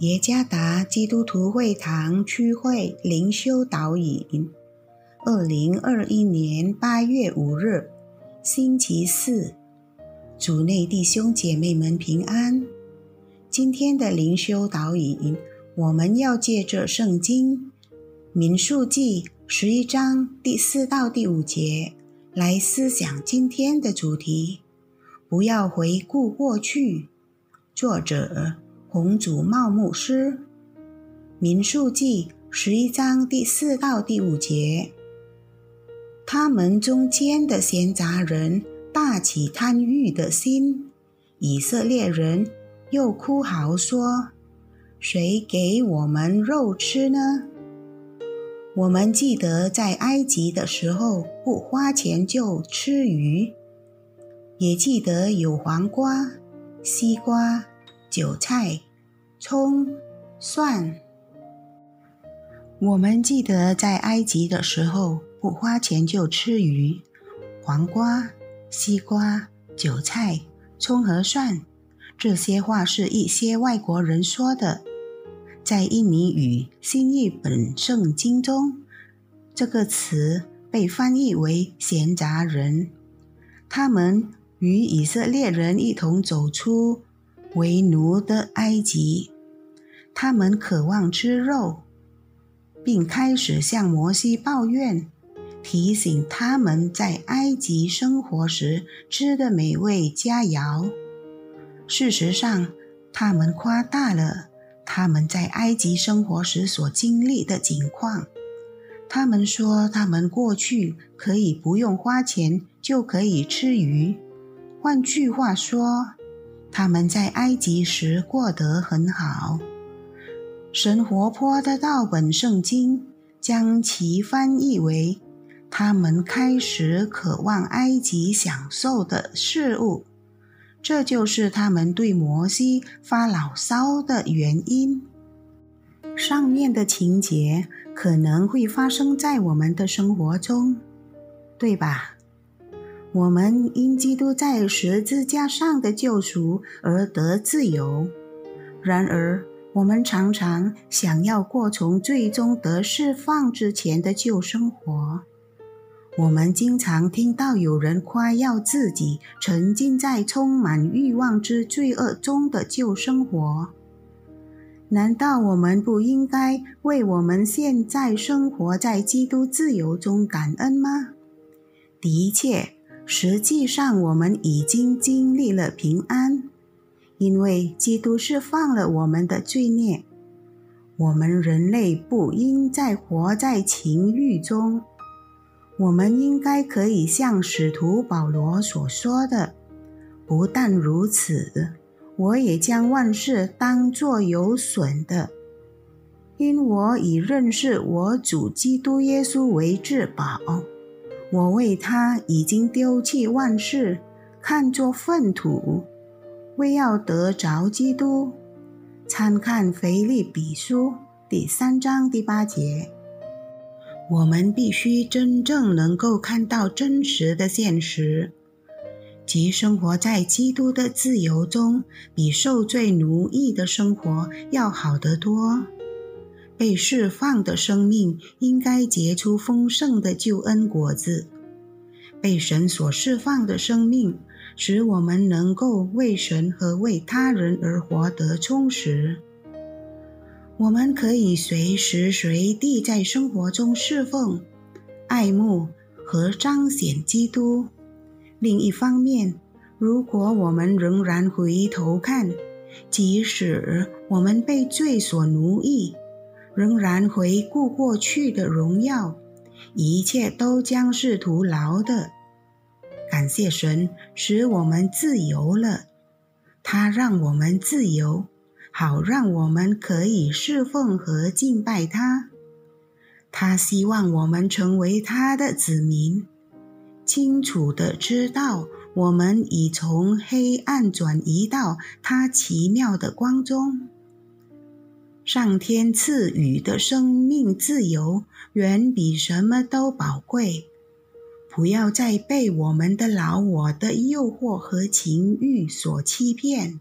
耶加达基督徒会堂区会灵修导引，二零二一年八月五日，星期四，主内弟兄姐妹们平安。今天的灵修导引，我们要借着圣经《民数记》十一章第四到第五节来思想今天的主题。不要回顾过去。作者。红祖茂牧师，《民数记》十一章第四到第五节，他们中间的闲杂人大起贪欲的心，以色列人又哭嚎说：“谁给我们肉吃呢？我们记得在埃及的时候不花钱就吃鱼，也记得有黄瓜、西瓜。”韭菜、葱、蒜。我们记得在埃及的时候，不花钱就吃鱼、黄瓜、西瓜、韭菜、葱和蒜。这些话是一些外国人说的。在印尼语新译本圣经中，这个词被翻译为“闲杂人”。他们与以色列人一同走出。为奴的埃及，他们渴望吃肉，并开始向摩西抱怨，提醒他们在埃及生活时吃的美味佳肴。事实上，他们夸大了他们在埃及生活时所经历的景况。他们说，他们过去可以不用花钱就可以吃鱼。换句话说，他们在埃及时过得很好。神活泼的道本圣经将其翻译为：他们开始渴望埃及享受的事物。这就是他们对摩西发牢骚的原因。上面的情节可能会发生在我们的生活中，对吧？我们因基督在十字架上的救赎而得自由。然而，我们常常想要过从最终得释放之前的旧生活。我们经常听到有人夸耀自己沉浸在充满欲望之罪恶中的旧生活。难道我们不应该为我们现在生活在基督自由中感恩吗？的确。实际上，我们已经经历了平安，因为基督释放了我们的罪孽。我们人类不应再活在情欲中。我们应该可以像使徒保罗所说的：“不但如此，我也将万事当作有损的，因我以认识我主基督耶稣为至宝。”我为他已经丢弃万事，看作粪土，为要得着基督。参看腓利比书第三章第八节。我们必须真正能够看到真实的现实，即生活在基督的自由中，比受罪奴役的生活要好得多。被释放的生命应该结出丰盛的救恩果子。被神所释放的生命，使我们能够为神和为他人而活得充实。我们可以随时随地在生活中侍奉、爱慕和彰显基督。另一方面，如果我们仍然回头看，即使我们被罪所奴役，仍然回顾过去的荣耀，一切都将是徒劳的。感谢神，使我们自由了。他让我们自由，好让我们可以侍奉和敬拜他。他希望我们成为他的子民，清楚的知道我们已从黑暗转移到他奇妙的光中。上天赐予的生命自由，远比什么都宝贵。不要再被我们的老我的诱惑和情欲所欺骗。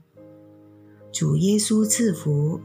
主耶稣赐福。